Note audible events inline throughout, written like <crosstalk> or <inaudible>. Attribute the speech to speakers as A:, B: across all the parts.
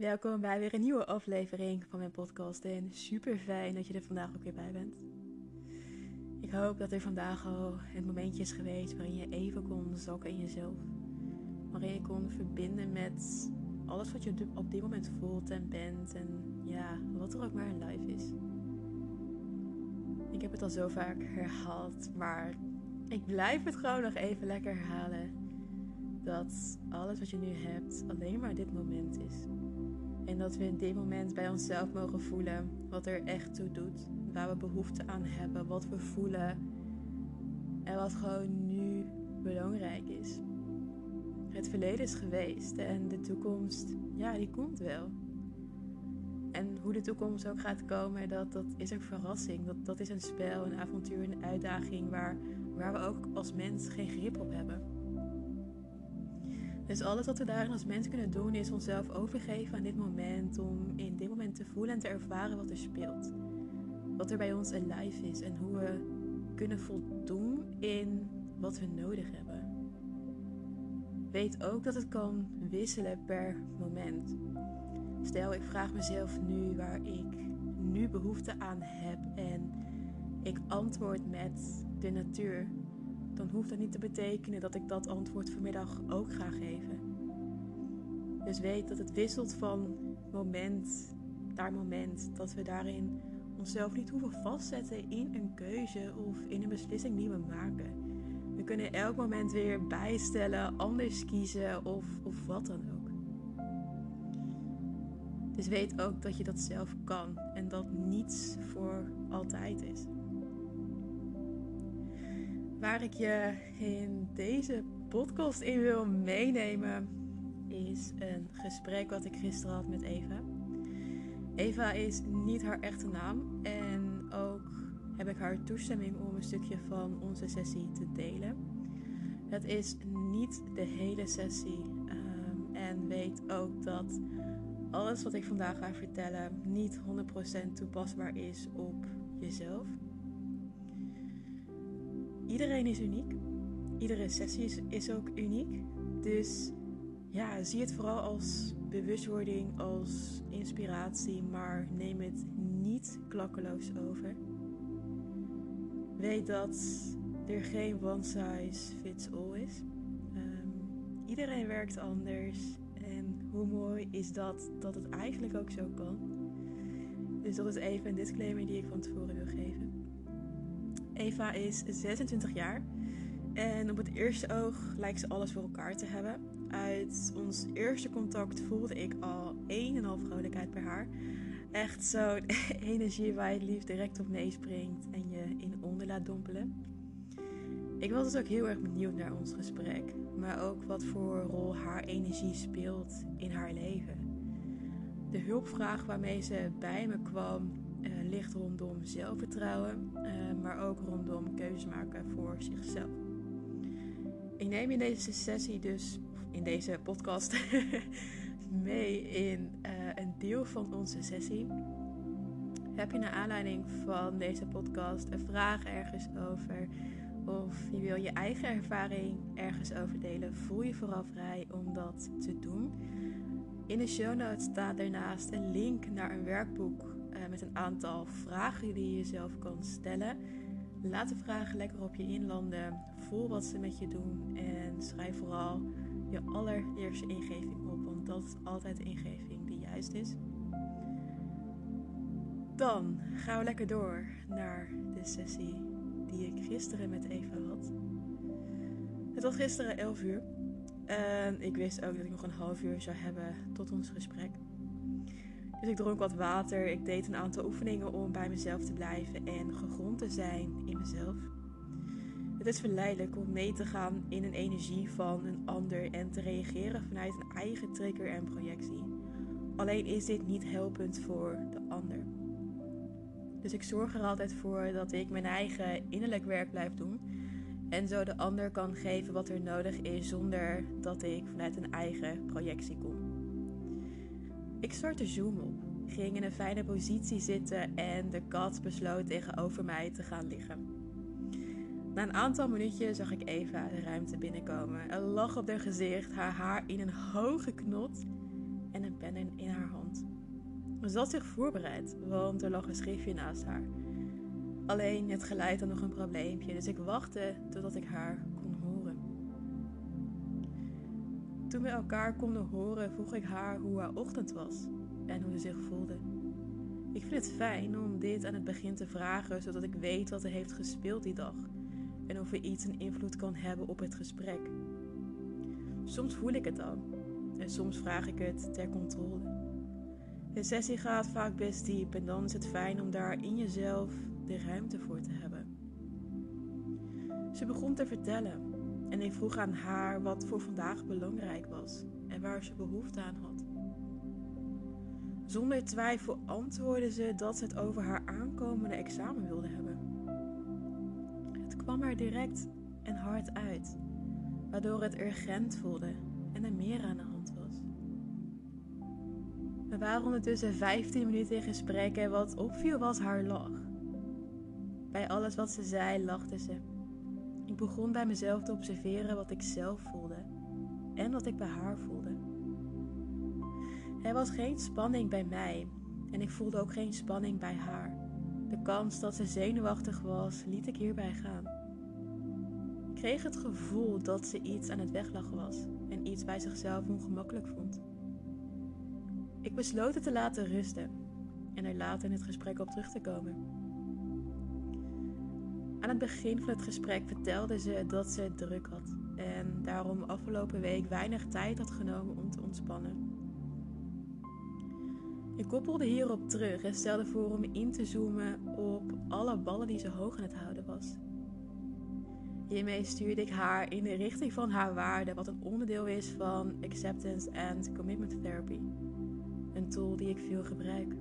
A: Welkom bij weer een nieuwe aflevering van mijn podcast en super fijn dat je er vandaag ook weer bij bent. Ik hoop dat er vandaag al een momentje is geweest waarin je even kon zakken in jezelf. Waarin je kon verbinden met alles wat je op dit moment voelt en bent en ja, wat er ook maar in life is. Ik heb het al zo vaak herhaald, maar ik blijf het gewoon nog even lekker herhalen. Dat alles wat je nu hebt alleen maar dit moment is. En dat we in dit moment bij onszelf mogen voelen wat er echt toe doet. Waar we behoefte aan hebben, wat we voelen. En wat gewoon nu belangrijk is. Het verleden is geweest en de toekomst, ja, die komt wel. En hoe de toekomst ook gaat komen, dat, dat is een verrassing. Dat, dat is een spel, een avontuur, een uitdaging waar, waar we ook als mens geen grip op hebben. Dus alles wat we daarin als mens kunnen doen is onszelf overgeven aan dit moment. Om in dit moment te voelen en te ervaren wat er speelt. Wat er bij ons alive is en hoe we kunnen voldoen in wat we nodig hebben. Weet ook dat het kan wisselen per moment. Stel, ik vraag mezelf nu waar ik nu behoefte aan heb en ik antwoord met de natuur dan hoeft dat niet te betekenen dat ik dat antwoord vanmiddag ook ga geven. Dus weet dat het wisselt van moment naar moment. Dat we daarin onszelf niet hoeven vastzetten in een keuze of in een beslissing die we maken. We kunnen elk moment weer bijstellen, anders kiezen of, of wat dan ook. Dus weet ook dat je dat zelf kan en dat niets voor altijd is. Waar ik je in deze podcast in wil meenemen is een gesprek wat ik gisteren had met Eva. Eva is niet haar echte naam en ook heb ik haar toestemming om een stukje van onze sessie te delen. Het is niet de hele sessie um, en weet ook dat alles wat ik vandaag ga vertellen niet 100% toepasbaar is op jezelf. Iedereen is uniek. Iedere sessie is, ook uniek. Dus ja, zie het vooral als bewustwording, als inspiratie, maar neem het niet klakkeloos over. Weet dat er geen one size fits all is. Um, iedereen werkt anders. En hoe mooi is dat dat het eigenlijk ook zo kan. Dus dat is even een disclaimer die ik van tevoren wil geven. Eva is 26 jaar en op het eerste oog lijkt ze alles voor elkaar te hebben. Uit ons eerste contact voelde ik al een en half vrolijkheid bij haar. Echt zo'n <laughs> energie waar je het liefst direct op meespringt en je in onder laat dompelen. Ik was dus ook heel erg benieuwd naar ons gesprek, maar ook wat voor rol haar energie speelt in haar leven. De hulpvraag waarmee ze bij me kwam uh, ligt rondom zelfvertrouwen, uh, maar ook rondom keuzes maken voor zichzelf. Ik neem in deze sessie dus, in deze podcast, <laughs> mee in uh, een deel van onze sessie. Heb je naar aanleiding van deze podcast een vraag ergens over? Of je wil je eigen ervaring ergens over delen? Voel je vooral vrij om dat te doen. In de show notes staat daarnaast een link naar een werkboek uh, met een aantal vragen die je jezelf kan stellen. Laat de vragen lekker op je inlanden. Voel wat ze met je doen. En schrijf vooral je allereerste ingeving op. Want dat is altijd de ingeving die juist is. Dan gaan we lekker door naar de sessie die ik gisteren met Eva had. Het was gisteren 11 uur. En ik wist ook dat ik nog een half uur zou hebben tot ons gesprek. Dus ik dronk wat water. Ik deed een aantal oefeningen om bij mezelf te blijven en gegrond te zijn in mezelf. Het is verleidelijk om mee te gaan in een energie van een ander en te reageren vanuit een eigen trigger en projectie. Alleen is dit niet helpend voor de ander. Dus ik zorg er altijd voor dat ik mijn eigen innerlijk werk blijf doen. En zo de ander kan geven wat er nodig is zonder dat ik vanuit een eigen projectie kom. Ik startte Zoom op, ging in een fijne positie zitten en de kat besloot tegenover mij te gaan liggen. Na een aantal minuutjes zag ik Eva de ruimte binnenkomen. Een lach op haar gezicht, haar haar in een hoge knot en een pen in, haar hand. Ze had zich voorbereid, want er lag een schriftje naast haar. Alleen het geluid had nog een probleempje, dus ik wachtte totdat ik haar Toen we elkaar konden horen, vroeg ik haar hoe haar ochtend was en hoe ze zich voelde. Ik vind het fijn om dit aan het begin te vragen, zodat ik weet wat er heeft gespeeld die dag en of er iets een invloed kan hebben op het gesprek. Soms voel ik het dan en soms vraag ik het ter controle. De sessie gaat vaak best diep en dan is het fijn om daar in jezelf de ruimte voor te hebben. Ze begon te vertellen en ik vroeg aan haar wat voor vandaag belangrijk was en waar ze behoefte aan had. Zonder twijfel antwoordde ze dat ze het over haar aankomende examen wilde hebben. Het kwam er direct en hard uit, waardoor het urgent voelde en er meer aan de hand was. We waren ondertussen 15 minuten in gesprek en wat opviel was haar lach. Bij alles wat ze zei lachte ze. Begon bij mezelf te observeren wat ik zelf voelde en wat ik bij haar voelde. Er was geen spanning bij mij en ik voelde ook geen spanning bij haar. De kans dat ze zenuwachtig was, liet ik hierbij gaan. Ik kreeg het gevoel dat ze iets aan het weglachen was en iets bij zichzelf ongemakkelijk vond. Ik besloot het te laten rusten en er later in het gesprek op terug te komen. Aan het begin van het gesprek vertelde ze dat ze het druk had en daarom afgelopen week weinig tijd had genomen om te ontspannen. Ik koppelde hierop terug en stelde voor om in te zoomen op alle ballen die ze hoog aan het houden was. Hiermee stuurde ik haar in de richting van haar waarde, wat een onderdeel is van Acceptance and Commitment Therapy, een tool die ik veel gebruik.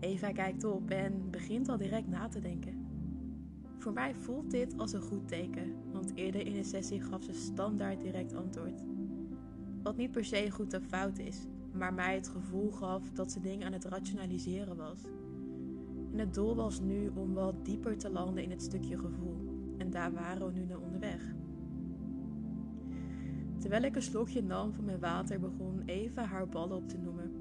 A: Eva kijkt op en begint al direct na te denken. Voor mij voelt dit als een goed teken, want eerder in de sessie gaf ze standaard direct antwoord. Wat niet per se goed of fout is, maar mij het gevoel gaf dat ze dingen aan het rationaliseren was. En het doel was nu om wat dieper te landen in het stukje gevoel. En daar waren we nu naar onderweg. Terwijl ik een slokje nam van mijn water, begon Eva haar ballen op te noemen.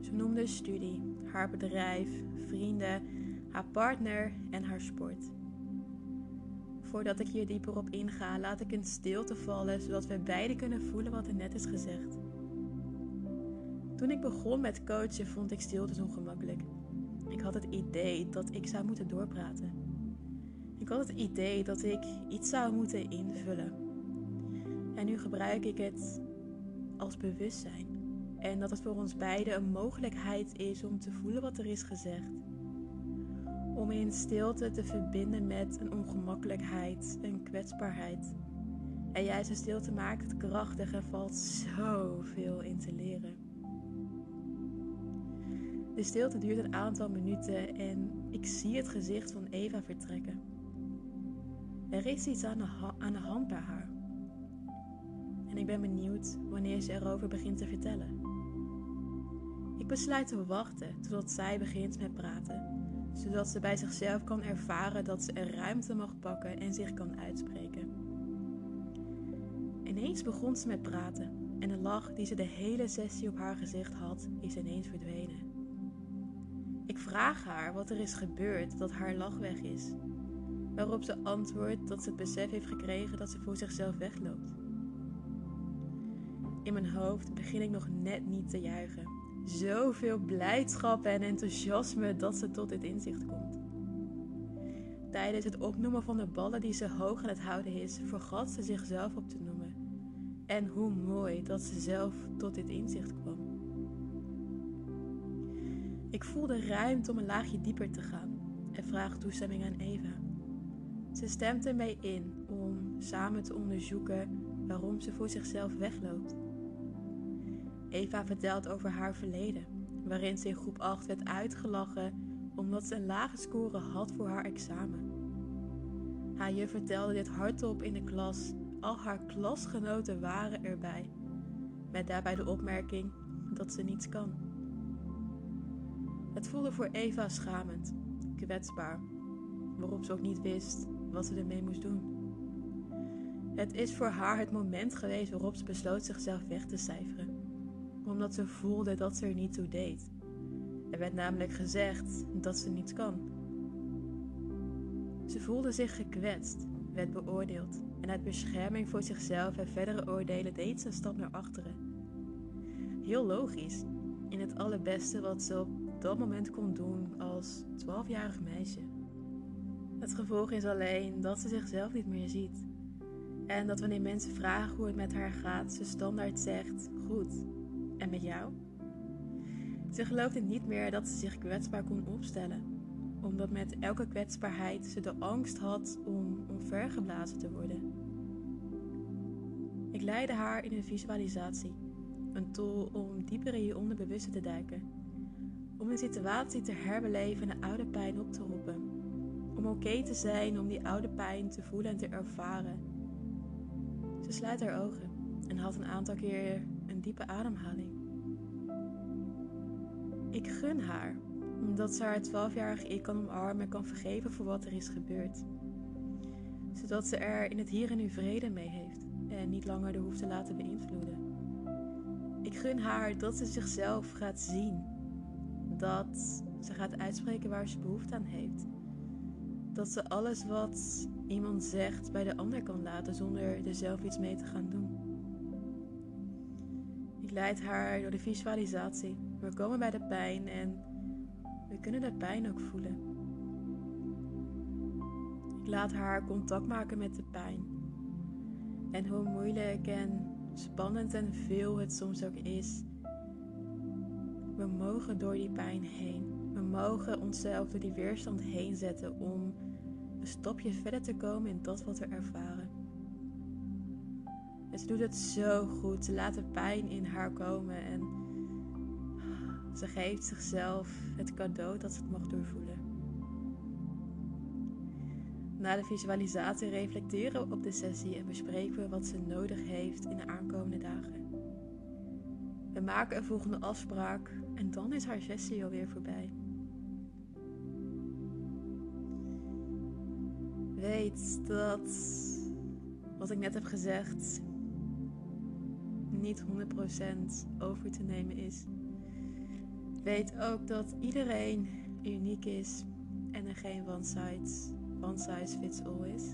A: Ze noemde studie, haar bedrijf, vrienden, haar partner en haar sport. Voordat ik hier dieper op inga, laat ik in stilte vallen, zodat we beiden kunnen voelen wat er net is gezegd. Toen ik begon met coachen, vond ik stilte ongemakkelijk. Ik had het idee dat ik zou moeten doorpraten. Ik had het idee dat ik iets zou moeten invullen. En nu gebruik ik het als bewustzijn. En dat het voor ons beiden een mogelijkheid is om te voelen wat er is gezegd. Om in stilte te verbinden met een ongemakkelijkheid, een kwetsbaarheid. En juist de stilte maakt het krachtig en valt zoveel in te leren. De stilte duurt een aantal minuten en ik zie het gezicht van Eva vertrekken. Er is iets aan aan de hand bij haar. En ik ben benieuwd wanneer ze erover begint te vertellen. Ik besluit te wachten totdat zij begint met praten, zodat ze bij zichzelf kan ervaren dat ze er ruimte mag pakken en zich kan uitspreken. Ineens begon ze met praten en de lach die ze de hele sessie op haar gezicht had, is ineens verdwenen. Ik vraag haar wat er is gebeurd dat haar lach weg is. Waarop ze antwoordt dat ze het besef heeft gekregen dat ze voor zichzelf wegloopt. In mijn hoofd begin ik nog net niet te juichen. Zoveel blijdschap en enthousiasme dat ze tot dit inzicht komt. Tijdens het opnoemen van de ballen die ze hoog aan het houden is, vergat ze zichzelf op te noemen. En hoe mooi dat ze zelf tot dit inzicht kwam. Ik voelde ruimte om een laagje dieper te gaan en vraag toestemming aan Eva. Ze stemt ermee in om samen te onderzoeken waarom ze voor zichzelf wegloopt. Eva vertelt over haar verleden, waarin ze in groep 8 werd uitgelachen omdat ze een lage score had voor haar examen. Haar juf vertelde dit hardop in de klas, al haar klasgenoten waren erbij, met daarbij de opmerking dat ze niets kan. Het voelde voor Eva schamend, kwetsbaar, waarop ze ook niet wist wat ze ermee moest doen. Het is voor haar het moment geweest waarop ze besloot zichzelf weg te cijferen. Omdat ze voelde dat ze er niet toe deed. Er werd namelijk gezegd dat ze niet kan. Ze voelde zich gekwetst, werd beoordeeld en uit bescherming voor zichzelf en verdere oordelen deed ze een stap naar achteren. Heel logisch, in het allerbeste wat ze op dat moment kon doen als 12-jarig meisje. Het gevolg is alleen dat ze zichzelf niet meer ziet. En dat wanneer mensen vragen hoe het met haar gaat, ze standaard zegt: Goed. En met jou? Ze geloofde niet meer dat ze zich kwetsbaar kon opstellen, omdat met elke kwetsbaarheid ze de angst had om omvergeblazen te worden. Ik leidde haar in een visualisatie, een tool om dieper in je onderbewuste te duiken, om een situatie te herbeleven en oude pijn op te roepen, om oké te zijn om die oude pijn te voelen en te ervaren. Ze sluit haar ogen en had een aantal keer een diepe ademhaling. Ik gun haar, omdat ze haar 12-jarige ik kan omarmen en kan vergeven voor wat er is gebeurd. Zodat ze er in het hier en nu vrede mee heeft en niet langer de hoeft te laten beïnvloeden. Ik gun haar dat ze zichzelf gaat zien. Dat ze gaat uitspreken waar ze behoefte aan heeft. Dat ze alles wat iemand zegt bij de ander kan laten zonder er zelf iets mee te gaan doen. Ik leid haar door de visualisatie. We komen bij de pijn en we kunnen de pijn ook voelen. Ik laat haar contact maken met de pijn. En hoe moeilijk en spannend en veel het soms ook is, we mogen door die pijn heen. We mogen onszelf door die weerstand heen zetten om een stapje verder te komen in dat wat we ervaren. Ze doet het zo goed. Ze laat de pijn in haar komen en ze geeft zichzelf het cadeau dat ze het mag doorvoelen. Na de visualisatie reflecteren we op de sessie en bespreken we wat ze nodig heeft in de aankomende dagen. We maken een volgende afspraak en dan is haar sessie alweer voorbij. Weet dat wat ik net heb gezegd niet 100% over te nemen is. Weet ook dat iedereen uniek is en er geen one size, one size fits all is.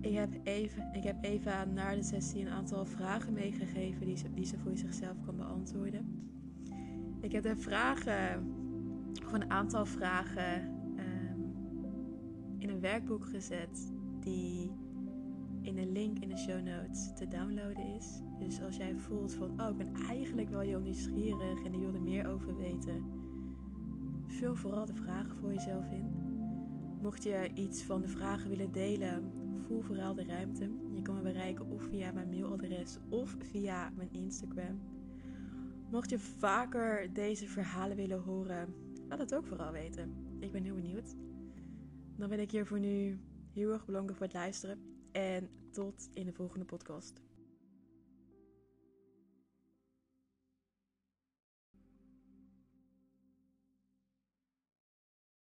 A: Ik heb, even, ik heb Eva na de sessie een aantal vragen meegegeven die ze, die ze voor zichzelf kan beantwoorden. Ik heb de vragen, of een aantal vragen, um, in een werkboek gezet die in een link in de show notes te downloaden is. Dus als jij voelt van, oh, ik ben eigenlijk wel heel nieuwsgierig en ik wil er meer over weten, vul vooral de vragen voor jezelf in. Mocht je iets van de vragen willen delen, voel vooral de ruimte. Je kan me bereiken of via mijn mailadres of via mijn Instagram. Mocht je vaker deze verhalen willen horen, laat het ook vooral weten. Ik ben heel benieuwd. Dan ben ik hier voor nu heel erg bedankt voor het luisteren. En tot in de volgende podcast.